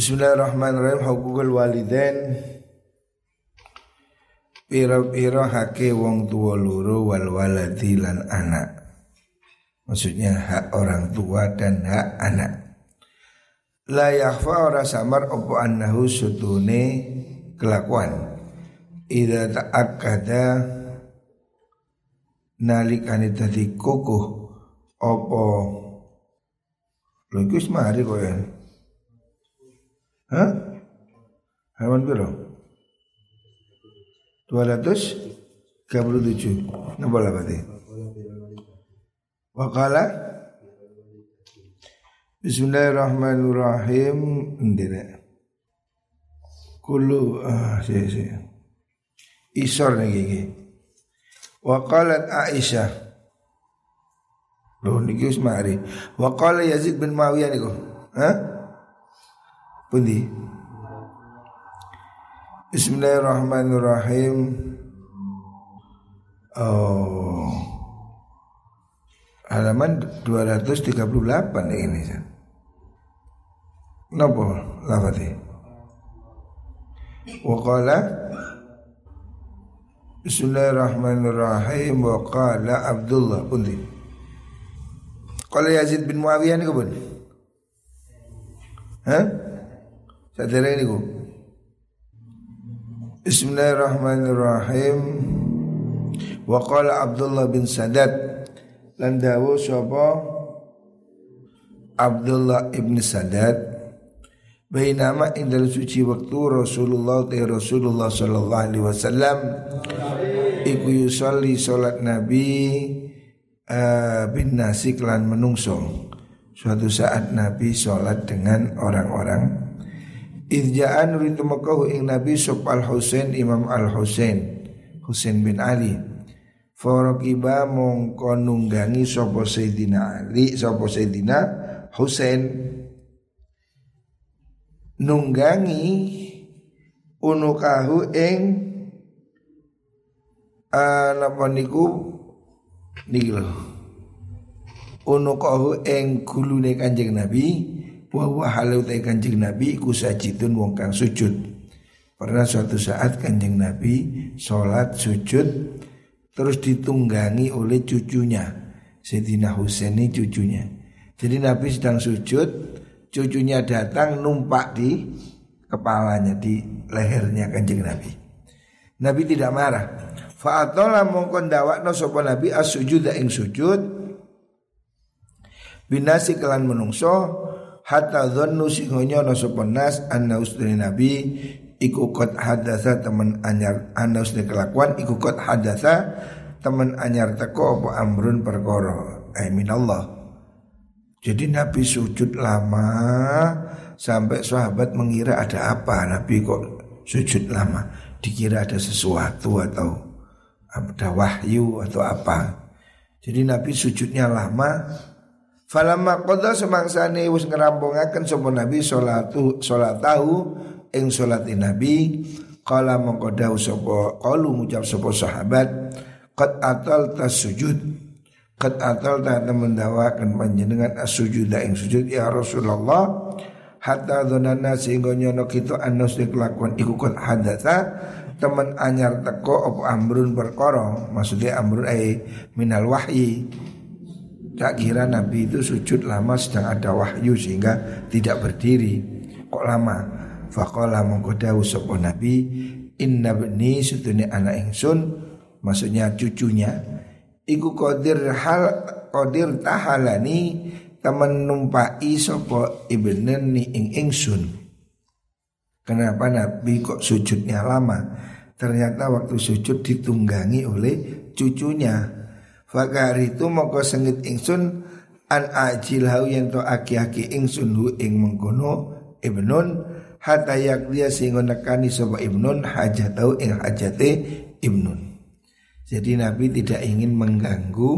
Bismillahirrahmanirrahim. Hukukul walidain. Piro-piro hake wong tua luru wal waladi lan anak. Maksudnya hak orang tua dan hak anak. La yakhfa ora samar opo annahu sutune kelakuan. Ida ta'akkada nalikane dadi kukuh opo iku mari kok ya Hah? Hewan piro? 237 Napa lah berarti? Wakala Bismillahirrahmanirrahim Ndira Kulu ah, si, si. Isor nih gigi Waqalat Aisyah Loh niki wis mari. Waqala Yazid bin Muawiyah niku. Hah? Pundi? Bismillahirrahmanirrahim. Oh. Halaman 238 ini. Napa lafati? Wa qala Bismillahirrahmanirrahim wa qala Abdullah pundi. Qala Yazid bin Muawiyah niku pun. Hah? Sadere niku. Bismillahirrahmanirrahim. Wa qala Abdullah bin Sadad lan dawu sapa Abdullah ibn Sadad Bainama indal suci waktu Rasulullah te Rasulullah sallallahu alaihi wasallam iku yusalli salat Nabi uh, bin nasi lan menungso. Suatu saat Nabi sholat dengan orang-orang Idja'an rintu makahu ing Nabi Sob al Husain Imam al Husain bin Ali. Farakiba mongko nunggangi Sopo Sayyidina Ali Sopo Sayyidina Husain. Nunggangi Unukahu ing Napa niku? Niki Unukahu ing gulune kanjeng Nabi wa wa halau ta kanjeng Nabi iku sajidun wong kang sujud. Pernah suatu saat kanjeng Nabi sholat sujud terus ditunggangi oleh cucunya Sayyidina Husain ini cucunya. Jadi Nabi sedang sujud, cucunya datang numpak di kepalanya di lehernya kanjeng Nabi. Nabi tidak marah. Fa'atola mongkon dawakno sapa Nabi as-sujud ing sujud binasi kelan menungso hatta dhannu singonya no nas anna usdani nabi iku kot hadasa teman anyar anna usdani kelakuan iku kot hadasa teman anyar teko apa amrun perkara. Ay minallah. Jadi nabi sujud lama sampai sahabat mengira ada apa. Nabi kok sujud lama? Dikira ada sesuatu atau ada wahyu atau apa. Jadi nabi sujudnya lama Falamma qadha semangsane wis ngerampungaken sapa Nabi salatu salat tahu ing salat Nabi. Qala mongko dawuh sapa qalu ngucap sapa sahabat qad atal tasujud qad atal ta temen dawaken panjenengan as-sujud ing sujud ya Rasulullah. Hatta dzanana sehingga nyono kita anus kelakuan iku qad hadatsa temen anyar teko apa amrun perkara maksudnya amrun ai minal wahyi Tak kira Nabi itu sujud lama sedang ada wahyu sehingga tidak berdiri. Kok lama? Faqala mengkodawu sopo Nabi Inna bni sutuni anak ingsun Maksudnya cucunya Iku kodir hal kodir tahalani Temen numpai sopo ibnen ni ing ingsun Kenapa Nabi kok sujudnya lama Ternyata waktu sujud ditunggangi oleh cucunya Fakar itu moko sengit ingsun an ajil hau yang to aki-aki ingsun hu ing mengkono ibnun hatta yak dia sehingga nekani sapa ibnun hajatau ing hajate ibnun. Jadi Nabi tidak ingin mengganggu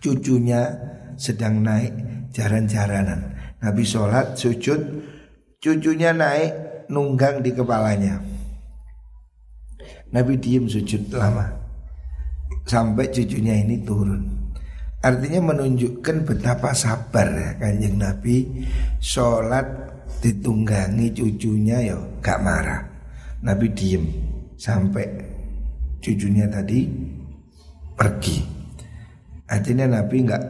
cucunya sedang naik jaran-jaranan. Nabi sholat sujud, cucunya naik nunggang di kepalanya. Nabi diem sujud lama sampai cucunya ini turun. Artinya menunjukkan betapa sabar ya kanjeng Nabi Sholat ditunggangi cucunya ya gak marah. Nabi diem sampai cucunya tadi pergi. Artinya Nabi nggak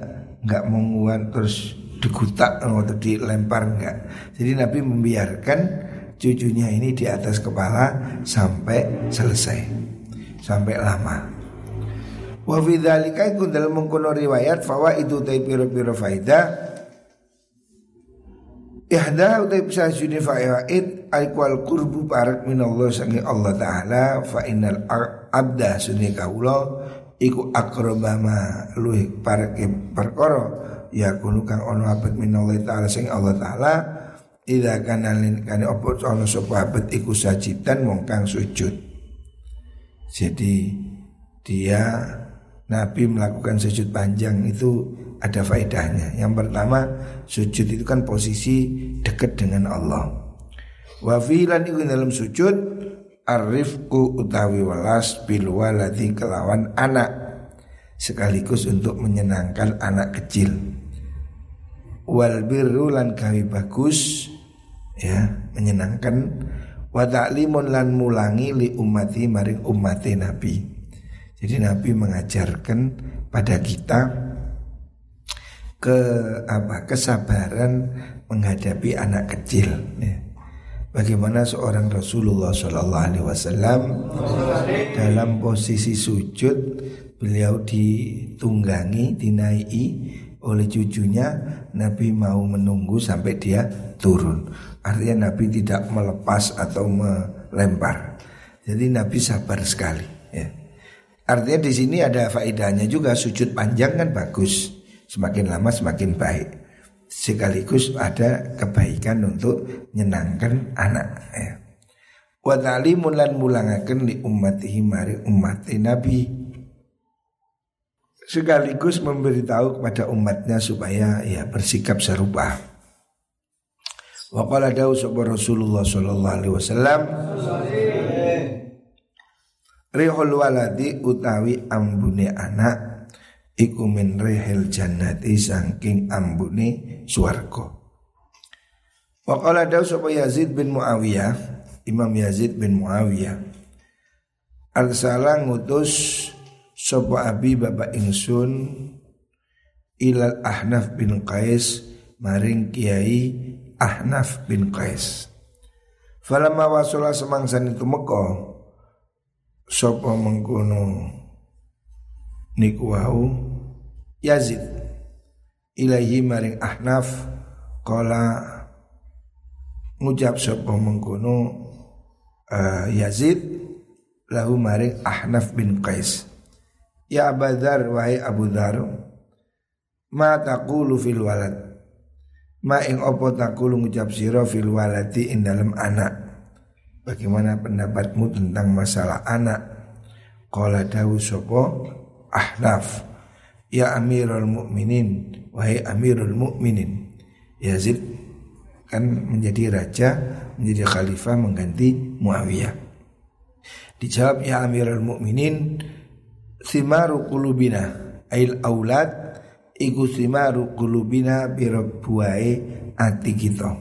nggak menguat terus digutak atau dilempar enggak Jadi Nabi membiarkan cucunya ini di atas kepala sampai selesai Sampai lama Wa fi dzalika iku dalam mengkono riwayat itu utai piro-piro faida Ihda utai bisa suni fawaid aikwal kurbu parak minallah sangi Allah taala fa innal abda suni kaula iku akrobama luih parak perkara ya kunu kang ono abad minallah taala sangi Allah taala Ida kanalin kani opo ono sapa abad iku sajidan wong kang sujud. Jadi dia Nabi melakukan sujud panjang itu ada faedahnya. Yang pertama, sujud itu kan posisi dekat dengan Allah. Wa filan itu dalam sujud arifku utawi walas bil waladi kelawan anak sekaligus untuk menyenangkan anak kecil. Wal birru lan kawi bagus ya menyenangkan wa ta'limun lan mulangi li ummati maring ummati Nabi. Jadi Nabi mengajarkan pada kita ke apa kesabaran menghadapi anak kecil. Ya. Bagaimana seorang Rasulullah Shallallahu Alaihi Wasallam dalam posisi sujud beliau ditunggangi, dinaiki oleh cucunya Nabi mau menunggu sampai dia turun Artinya Nabi tidak melepas atau melempar Jadi Nabi sabar sekali. Artinya di sini ada faedahnya juga sujud panjang kan bagus. Semakin lama semakin baik. Sekaligus ada kebaikan untuk menyenangkan anak. Ya. Wa ta'limun lan mulangaken li ummatihi mari umat Nabi. Sekaligus memberitahu kepada umatnya supaya ya bersikap serupa. Wa qala dawu Rasulullah sallallahu Rihul waladi utawi ambune anak iku min rihil jannati saking ambune swarga. Wa qala dawu Yazid bin Muawiyah, Imam Yazid bin Muawiyah. Arsala ngutus sapa abi bapak ingsun ilal Ahnaf bin Qais maring Kiai Ahnaf bin Qais. Falamma semangsan itu Mekah sapa mengkono niku wau? Yazid. Ilahi maring Ahnaf kala ngucap sapa mengkono uh, Yazid lahu maring Ahnaf bin Qais. Ya Abu Dhar wahai Abu Dhar ma taqulu fil walad? Ma ing opo taqulu ngucap sira fil waladi ing dalam anak Bagaimana pendapatmu tentang masalah anak? Qala dawu sopo Ahnaf. Ya Amirul Mukminin Wahai Amirul Mukminin Yazid kan menjadi raja Menjadi khalifah mengganti Muawiyah. Dijawab ya Amirul Mukminin Simaru kulubina Ail aulad Iku simaru kulubina Birabbuai ati kita.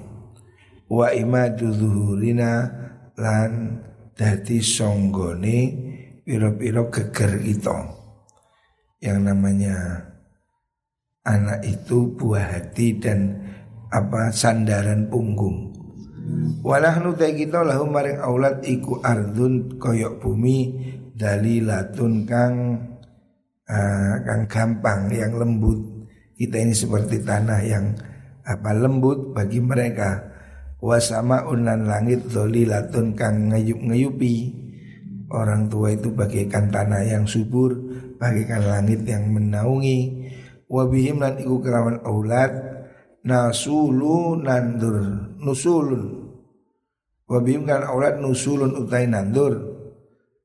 Wa imadu zuhurina lan dadi songgone piro-piro geger kita. Yang namanya anak itu buah hati dan apa sandaran punggung. Walah nutai kita lahu maring aulad iku ardun koyok bumi dalilatun kang uh, kang gampang yang lembut. Kita ini seperti tanah yang apa lembut bagi mereka wasama unan langit dolilatun kang ngayup-ngayupi orang tua itu bagaikan tanah yang subur bagaikan langit yang menaungi. Wabihim lan iku kerawan aulad nasulu nandur nusulun. Wabihim kan aulad nusulun utai nandur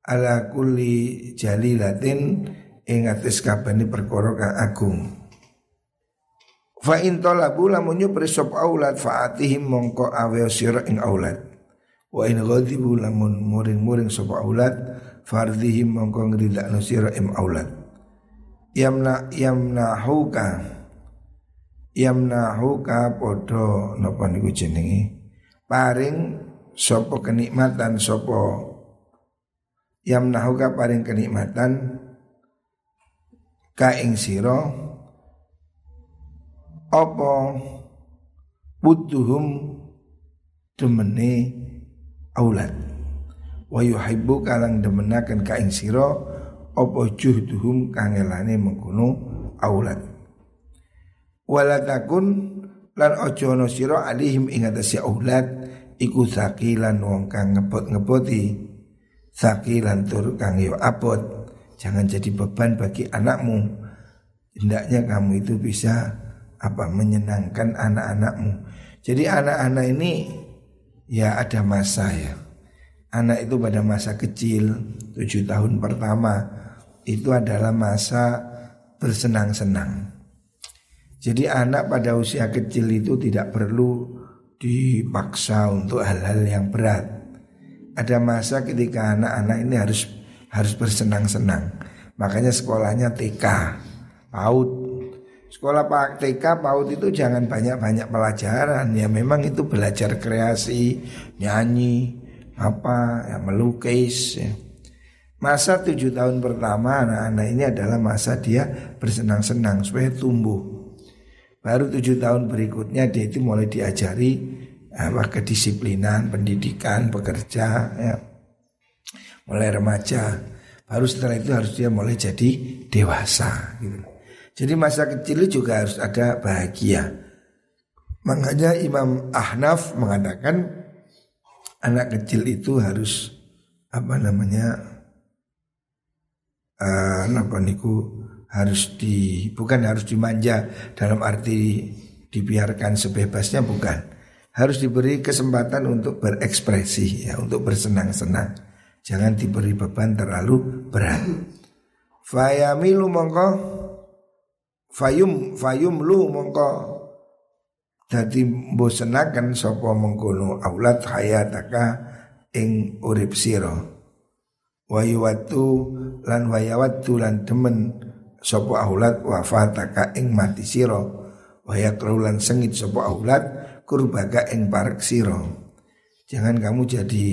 ala kulli jalilatin ing ates kabani perkara agung Fa in talabu lamun nyupri sop aulad faatihim mongko awe sira ing aulad. Wa in ghadibu lamun muring-muring sop aulad fardihim mongko ngridakno sira ing aulad. yamna yamnahuka yamnahuka podo napa niku jenenge paring sopo kenikmatan sopo yamnahuka paring kenikmatan ka ing sira apa? Butuhum demene aulad. Wa yuhibbu kalang demenaken ka ing sira apa juhduhum kangelane mengkono aulad. Wala takun lan aja ana sira alihim ing atase aulad iku sakilan wong kang ngebot-ngeboti. Sakilan tur kang yo abot. Jangan jadi beban bagi anakmu. Hendaknya kamu itu bisa apa menyenangkan anak-anakmu jadi anak-anak ini ya ada masa ya anak itu pada masa kecil tujuh tahun pertama itu adalah masa bersenang-senang jadi anak pada usia kecil itu tidak perlu dipaksa untuk hal-hal yang berat ada masa ketika anak-anak ini harus harus bersenang-senang. Makanya sekolahnya TK, PAUD. Sekolah Pak TK, PAUD itu jangan banyak-banyak pelajaran. Ya memang itu belajar kreasi, nyanyi, apa, ya melukis. Ya. Masa tujuh tahun pertama anak-anak ini adalah masa dia bersenang-senang supaya tumbuh. Baru tujuh tahun berikutnya dia itu mulai diajari apa kedisiplinan, pendidikan, bekerja, ya. mulai remaja. Baru setelah itu harus dia mulai jadi dewasa. Gitu. Jadi masa kecil juga harus ada bahagia. Makanya Imam Ahnaf mengatakan anak kecil itu harus apa namanya uh, apa niku harus di bukan harus dimanja dalam arti dibiarkan sebebasnya bukan harus diberi kesempatan untuk berekspresi ya, untuk bersenang-senang. Jangan diberi beban terlalu berat. Fayamilu mongko fayum fayum lu mongko. Dadi bosenaken sapa mengkono aulad hayataka ing urip sira. Wa lan wayawatu lan demen sapa aulad wafataka ing mati sira. Wa lan sengit sapa aulad kurbaga ing parek siro. Jangan kamu jadi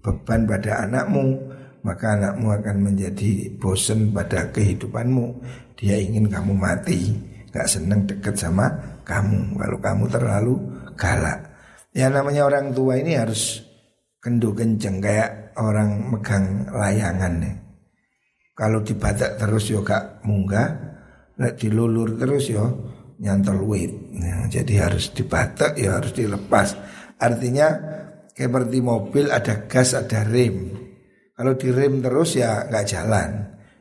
beban pada anakmu, maka anakmu akan menjadi bosen pada kehidupanmu. Dia ingin kamu mati, gak seneng deket sama kamu. Kalau kamu terlalu galak. Ya namanya orang tua ini harus kendu kenceng kayak orang megang layangan nih. Kalau dibatak terus yo gak munggah, dilulur terus yo nyantol weight. Nah, jadi harus dibatak ya harus dilepas. Artinya seperti mobil ada gas ada rem. Kalau di rem terus ya nggak jalan,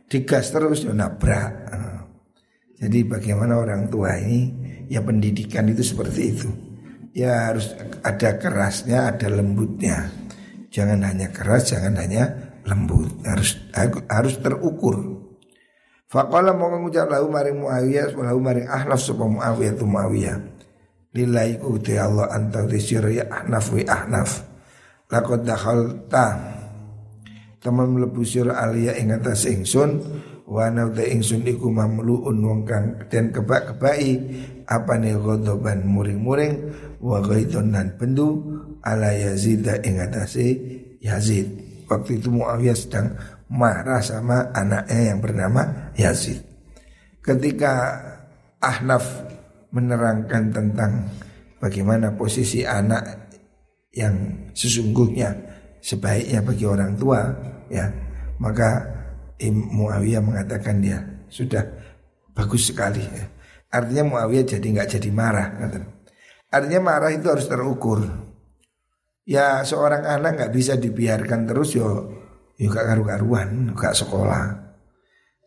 digas terus ya nabrak. Jadi bagaimana orang tua ini ya pendidikan itu seperti itu. Ya harus ada kerasnya, ada lembutnya. Jangan hanya keras, jangan hanya lembut. Harus harus terukur. Faqala mau ngucap lahu maring Muawiyah lahu maring Ahnaf sapa Muawiyah tu Muawiyah. Lillahi kuti Allah anta tisir ya Ahnaf wi Ahnaf. Laqad dakhalta teman mlebu sira aliya ing atas ingsun wa ana ta ingsun iku mamluun wong kang den kebak-kebaki apane ghadaban muring-muring wa ghaidun nan bendu ala Yazid ing atase Yazid. Waktu itu Muawiyah sedang marah sama anaknya yang bernama Yazid. Ketika Ahnaf menerangkan tentang bagaimana posisi anak yang sesungguhnya sebaiknya bagi orang tua, ya maka Muawiyah mengatakan dia sudah bagus sekali. Ya. Artinya Muawiyah jadi nggak jadi marah. Artinya marah itu harus terukur. Ya seorang anak nggak bisa dibiarkan terus yo juga karu-karuan, gak sekolah.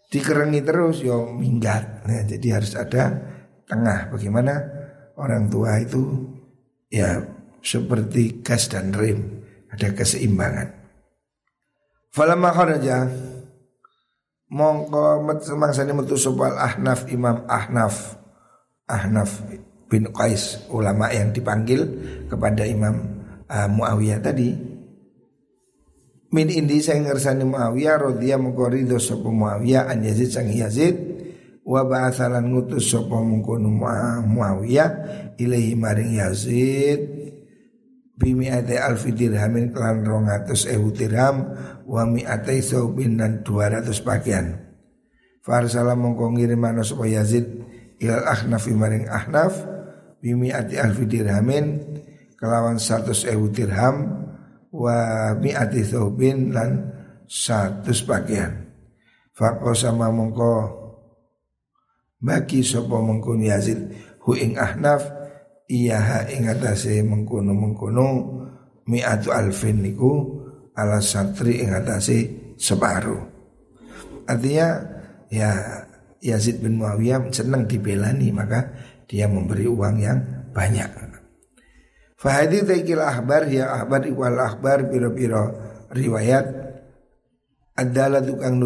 Dikerengi terus yo minggat. Nah, jadi harus ada tengah. Bagaimana orang tua itu ya seperti gas dan rem, ada keseimbangan. Falamma kharaja mongko semangsane metu sopal Ahnaf Imam Ahnaf Ahnaf bin Qais ulama yang dipanggil kepada Imam uh, Muawiyah tadi min indi saya ngersani Muawiyah radhiya mengko ridho sapa Muawiyah an Yazid sang Yazid wa ba'atsalan ngutus sapa mungkono Muawiyah ilahi maring Yazid bimi'ati alfi dirhamin kelan rongatus ewu dirham wa mi'atai saubin dan dua ratus pakaian. Farsala mongko ngirimana sapa Yazid ilal ahnaf maring ahnaf bimi'ati alfi dirhamin kelawan satu ewu dirham wa mi'ati saubin lan satu pakaian. Fako sama mongko bagi sapa mengkono Yazid hu ing Ahnaf iya ha ing atase mengkono mengkono mi'atu alfin niku ala satri ing atase separuh. Artinya ya Yazid bin Muawiyah senang dibelani maka dia memberi uang yang banyak. Fahadi taikil ahbar ya ahbar iwal ahbar piro-piro riwayat adalah tukang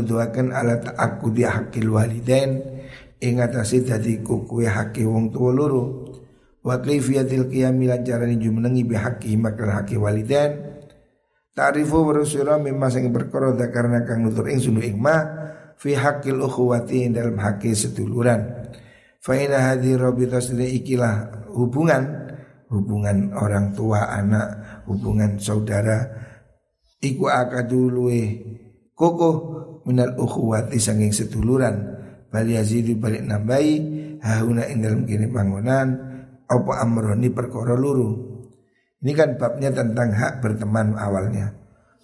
alat aku dia hakil walidain ing atase dadi kukuwe hake wong tuwa loro wa kaifiyatil qiyam lan carane jumenengi bi haqqi makal haqqi walidain. Ta'rifu wa mimma sing perkara karena kang nutur ing sunu ma fi haqqil ukhuwati dalam haqqi seduluran. Fa ina hadhi rabita ikilah hubungan hubungan orang tua anak hubungan saudara iku akaduluwe kokoh minal ukhuwati sanging seduluran. Bal yazidu balik nambahi hauna ing dalam kini bangunan apa amroni perkara luru? Ini kan babnya tentang hak berteman awalnya.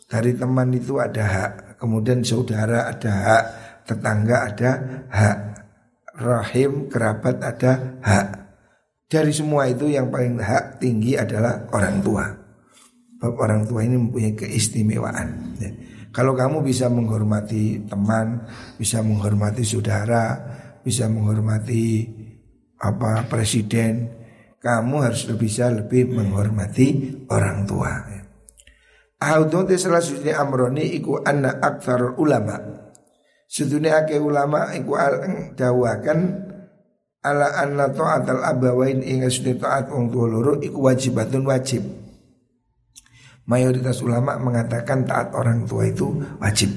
Dari teman itu ada hak kemudian saudara ada hak tetangga ada hak rahim kerabat ada hak. Dari semua itu yang paling hak tinggi adalah orang tua. Bab orang tua ini mempunyai keistimewaan. Ya. Kalau kamu bisa menghormati teman, bisa menghormati saudara, bisa menghormati apa presiden, kamu harus bisa lebih menghormati orang tua. Audun selanjutnya amroni iku anna akthar ulama. Sedunia ake ulama iku dawakan ala anna ta'at al abawain inga sudah ta'at wong tua loro iku wajibatun wajib mayoritas ulama mengatakan taat orang tua itu wajib.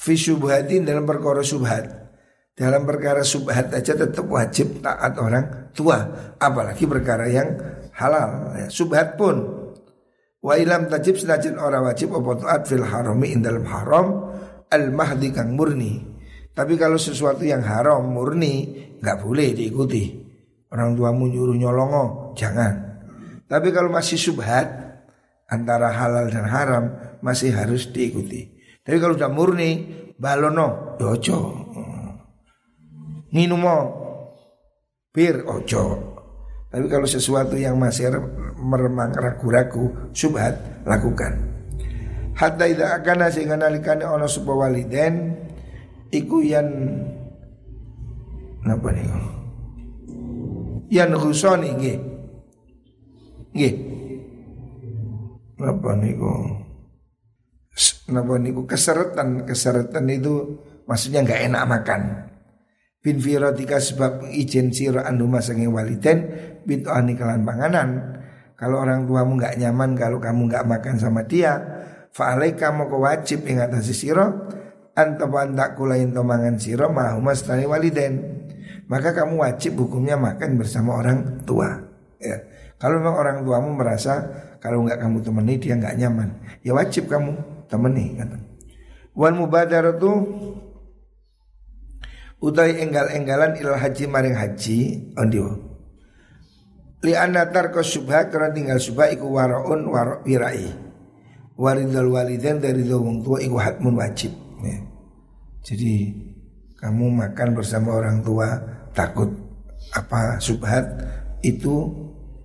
Fi syubhatin dalam perkara subhat. Dalam perkara subhat aja tetap wajib taat orang tua, apalagi perkara yang halal. Ya, subhat pun wa ilam tajib senajan orang wajib apa taat fil harami in dalam haram al mahdi kang murni. Tapi kalau sesuatu yang haram murni nggak boleh diikuti. Orang tuamu nyuruh nyolongo, jangan. Tapi kalau masih subhat antara halal dan haram masih harus diikuti. Tapi kalau sudah murni balono ya Minumo bir ojo. Tapi kalau sesuatu yang masih meremang ragu-ragu subhat lakukan. Hatta idza akana sehingga nalikane ana sapa waliden iku yan napa niku? Yan husoni nggih. Nggih apa niku Napa niku keseretan Keseretan itu maksudnya nggak enak makan Bin firotika sebab izin siro anu masangi waliden Bintu anikalan panganan Kalau orang tuamu nggak nyaman Kalau kamu nggak makan sama dia Fa'alai kamu kewajib ingat atas siro Antapan tak kulain tomangan siro Mahumas tani waliden Maka kamu wajib hukumnya makan bersama orang tua ya. Kalau memang orang tuamu merasa kalau nggak kamu temani dia nggak nyaman, ya wajib kamu temani kata. Wan mubadaratu utai enggal-enggalan ilal haji maring haji ondio. Li anatar ko subha karena tinggal subha iku waraun warok wirai. Waridul waliden dari wong tua iku hatmun wajib. Ya. Jadi kamu makan bersama orang tua takut apa subhat itu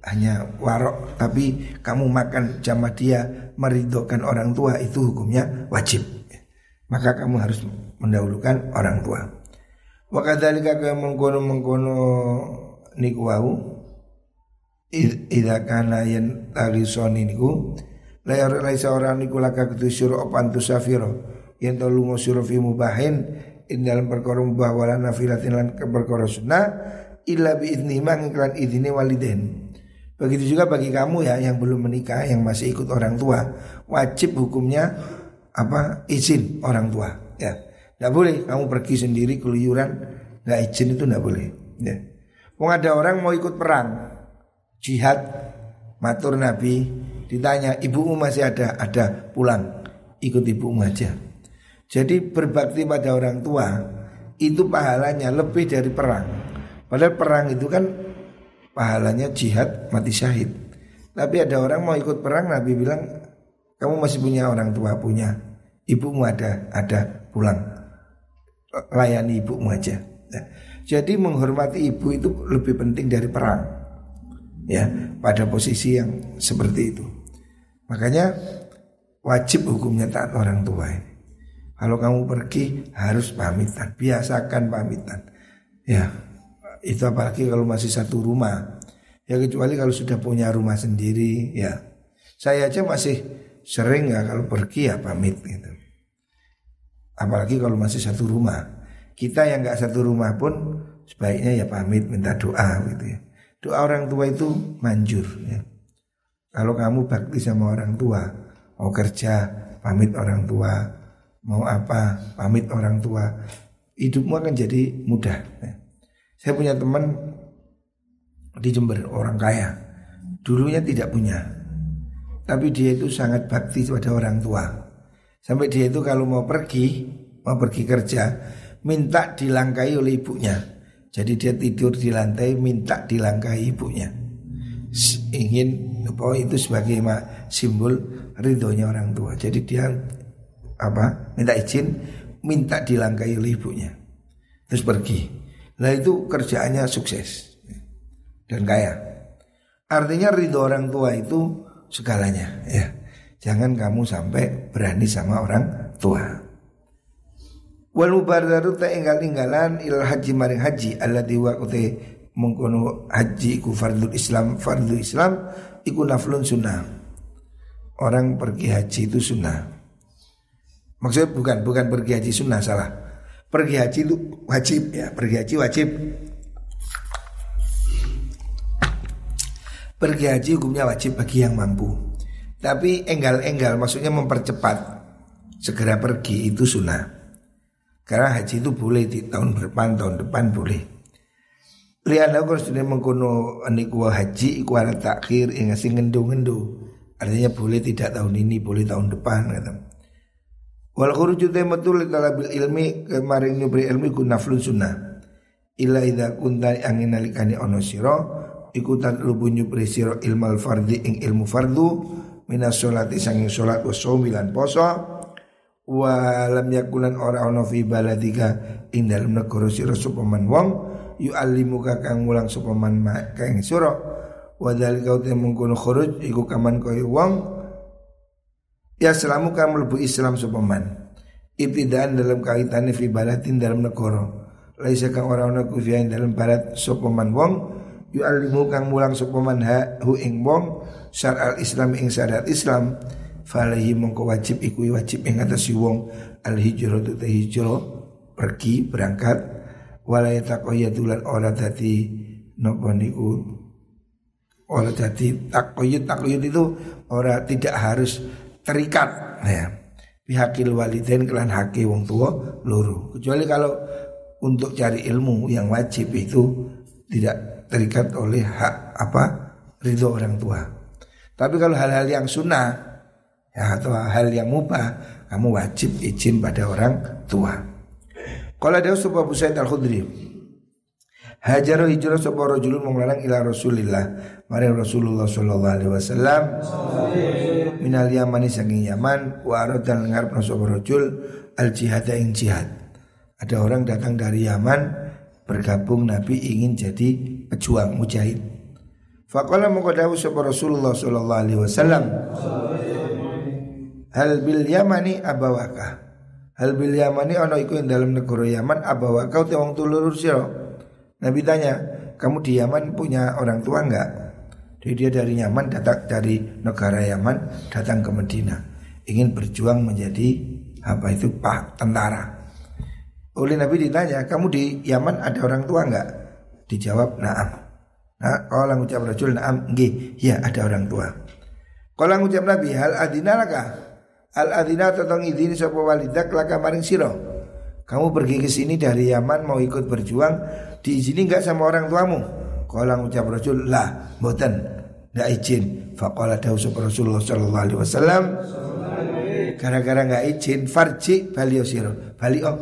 hanya warok tapi kamu makan jamaah dia meridokan orang tua itu hukumnya wajib maka kamu harus mendahulukan orang tua wa kadzalika ka mengkono mengkono niku wau idza kana yen talisoni niku layar laisa orang niku laka kudu suruh apa antu safiro yen to lunga suruh fi mubahin in dalam perkara mubah wala nafilatin lan perkara sunnah illa bi idzni mang iklan idzni waliden Begitu juga bagi kamu ya yang belum menikah, yang masih ikut orang tua, wajib hukumnya apa izin orang tua. Ya, tidak boleh. Kamu pergi sendiri keluyuran. Nggak izin itu nggak boleh. Ya. Wong ada orang mau ikut perang, jihad, matur Nabi, ditanya ibumu masih ada, ada. Pulang, ikut ibumu aja. Jadi berbakti pada orang tua itu pahalanya lebih dari perang. Padahal perang itu kan pahalanya jihad mati syahid. Tapi ada orang mau ikut perang Nabi bilang kamu masih punya orang tua punya. Ibumu ada ada. Pulang layani ibumu aja. Nah, jadi menghormati ibu itu lebih penting dari perang. Ya, pada posisi yang seperti itu. Makanya wajib hukumnya taat orang tua ini. Kalau kamu pergi harus pamitan, biasakan pamitan. Ya, itu apalagi kalau masih satu rumah. Ya kecuali kalau sudah punya rumah sendiri, ya. Saya aja masih sering ya kalau pergi ya pamit gitu. Apalagi kalau masih satu rumah. Kita yang nggak satu rumah pun sebaiknya ya pamit minta doa gitu ya. Doa orang tua itu manjur ya. Kalau kamu bakti sama orang tua, mau kerja pamit orang tua, mau apa pamit orang tua hidupmu akan jadi mudah ya. saya punya teman di Jember orang kaya dulunya tidak punya tapi dia itu sangat bakti pada orang tua sampai dia itu kalau mau pergi mau pergi kerja minta dilangkai oleh ibunya. Jadi dia tidur di lantai minta dilangkai ibunya. Ingin bahwa itu sebagai simbol ridhonya orang tua. Jadi dia apa minta izin minta dilangkai oleh ibunya. Terus pergi. Nah itu kerjaannya sukses. Dan kaya. Artinya ridho orang tua itu segalanya ya jangan kamu sampai berani sama orang tua wal mubardaru ta enggal inggalan il haji maring haji alladzi waqti mengkono haji iku fardhu Islam fardhu Islam iku naflun sunnah orang pergi haji itu sunnah Maksudnya bukan bukan pergi haji sunnah salah. Pergi haji itu wajib ya, pergi haji wajib. Pergi haji hukumnya wajib bagi yang mampu. Tapi enggal-enggal maksudnya mempercepat segera pergi itu sunnah. Karena haji itu boleh di tahun depan, tahun depan boleh. Lihat aku sudah mengkono aniku haji iku ada takhir ingasih ngendu-ngendu. Artinya boleh tidak tahun ini, boleh tahun depan kata. Wal khuruju tematul talabil ilmi kemarin nyubri ilmi ku naflun sunnah. Illa idza kunta angin nalikani ono sira ikutan lubu nyubri sira ilmal fardhi ing ilmu fardu minas sholati sanging sholat wa somilan poso. Wa lam yakulan ora ono fi baladika ing dalem negara sira supaman wong yu'allimuka kang mulang supaman kang sira. Wa dalika utem mengkono khuruj iku kaman koyo wong Ya selamu kamu melebu Islam sopaman Ibtidaan dalam kaitannya fi balatin dalam negara. Laisa kang orang orang kufiain dalam barat sopaman wong Yu'alimu kang mulang sopaman ha hu ing wong Syar al Islam ing syariat Islam Falahi mongko wajib iku wajib ing atas wong. Al hijrah tu hijrah Pergi berangkat. Walaya takoyatulan ora dati Nopo niku? Ora dati takoyut Takoyut itu ora tidak harus terikat ya. Pihakil walidain kelan haki wong tua luru kecuali kalau untuk cari ilmu yang wajib itu tidak terikat oleh hak apa ridho orang tua tapi kalau hal-hal yang sunnah ya atau hal yang mubah kamu wajib izin pada orang tua kalau ada sebuah Busaid al Khudri Hajar hijrah sebuah rajulun menglarang ila Rasulillah Mari Rasulullah sallallahu alaihi wasallam minal Yamani saking Yaman wa dan ngarep sapa rajul al jihad ing jihad. Ada orang datang dari Yaman bergabung Nabi ingin jadi pejuang mujahid. Faqala moko dawuh sapa Rasulullah sallallahu alaihi wasallam Hal bil Yamani abawaka Hal bil Yamani ana iku ing dalam negara Yaman abawaka te wong tulur sira Nabi tanya kamu di Yaman punya orang tua enggak jadi dia dari Yaman datang dari negara Yaman datang ke Medina ingin berjuang menjadi apa itu pak tentara. Oleh Nabi ditanya, kamu di Yaman ada orang tua enggak? Dijawab, naam. Nah, kalau ngucap rajul naam, nggih, ya ada orang tua. Kalau ngucap Nabi, hal adina laka, al adina tentang idini sapa walidak laka maring siro. Kamu pergi ke sini dari Yaman mau ikut berjuang diizini nggak sama orang tuamu? Kala ngucap Rasul lah, boten, nggak izin. Faqala dawu Rasulullah sallallahu alaihi wasallam gara-gara nggak izin farji bali sira. Bali oh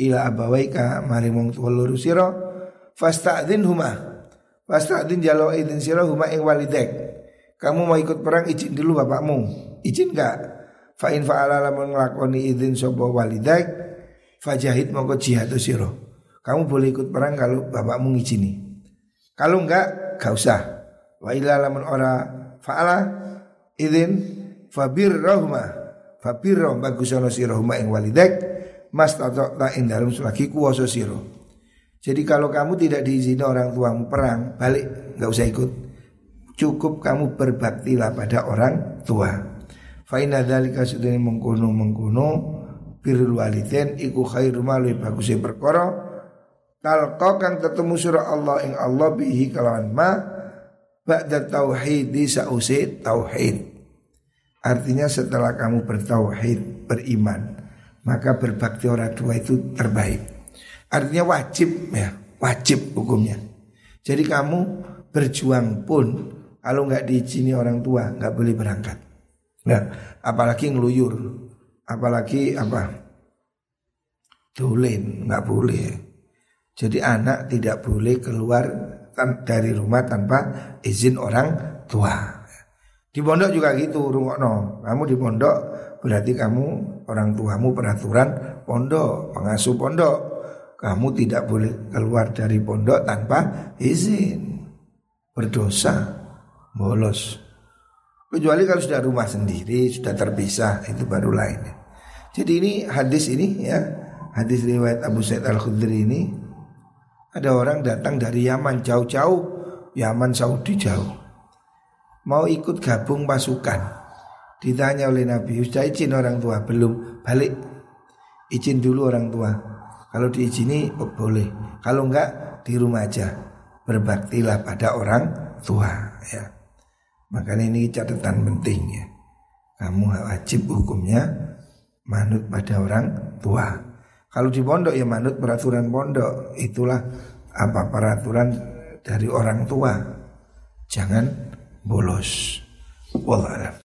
ila abawaika mari tuwa loro sira fasta'dhin huma. Fasta'dhin jalo izin sira huma ing walidek. Kamu mau ikut perang izin dulu bapakmu. Izin nggak? Fa in fa'ala lamun nglakoni izin sapa walidek fajahid mongko jihad sira. Kamu boleh ikut perang kalau bapakmu ngizini. Kalau enggak, gak usah. Wa illa lamun ora fa'ala izin fabir rahma. Fabir bagus ono sira huma ing walidek mas tato ta ing dalem selagi kuwasa sira. Jadi kalau kamu tidak diizini orang tuamu perang, balik nggak usah ikut. Cukup kamu berbaktilah pada orang tua. Fa inna dzalika sudene mengkono mengkono birrul walidain iku khairu ma bagus perkara talqa kang ketemu surah Allah ing Allah bihi kalawan ma ba'da tauhid sause tauhid. Artinya setelah kamu bertauhid, beriman, maka berbakti orang tua itu terbaik. Artinya wajib ya, wajib hukumnya. Jadi kamu berjuang pun kalau nggak diizini orang tua nggak boleh berangkat. Nah, apalagi ngeluyur, apalagi apa tulen nggak boleh. Jadi anak tidak boleh keluar dari rumah tanpa izin orang tua. Di pondok juga gitu, rungokno. Kamu di pondok berarti kamu orang tuamu peraturan pondok, pengasuh pondok. Kamu tidak boleh keluar dari pondok tanpa izin. Berdosa, bolos. Kecuali kalau sudah rumah sendiri, sudah terpisah, itu baru lain. Jadi ini hadis ini ya, hadis riwayat Abu Said Al Khudri ini ada orang datang dari Yaman jauh-jauh, Yaman Saudi jauh mau ikut gabung pasukan. Ditanya oleh Nabi, sudah izin orang tua? Belum, balik. Izin dulu orang tua. Kalau diizini oh, boleh. Kalau enggak di rumah aja. Berbaktilah pada orang tua ya. Makanya ini catatan penting ya. Kamu wajib hukumnya manut pada orang tua. Kalau di pondok ya manut peraturan pondok. Itulah apa peraturan dari orang tua. Jangan bolos. Wallah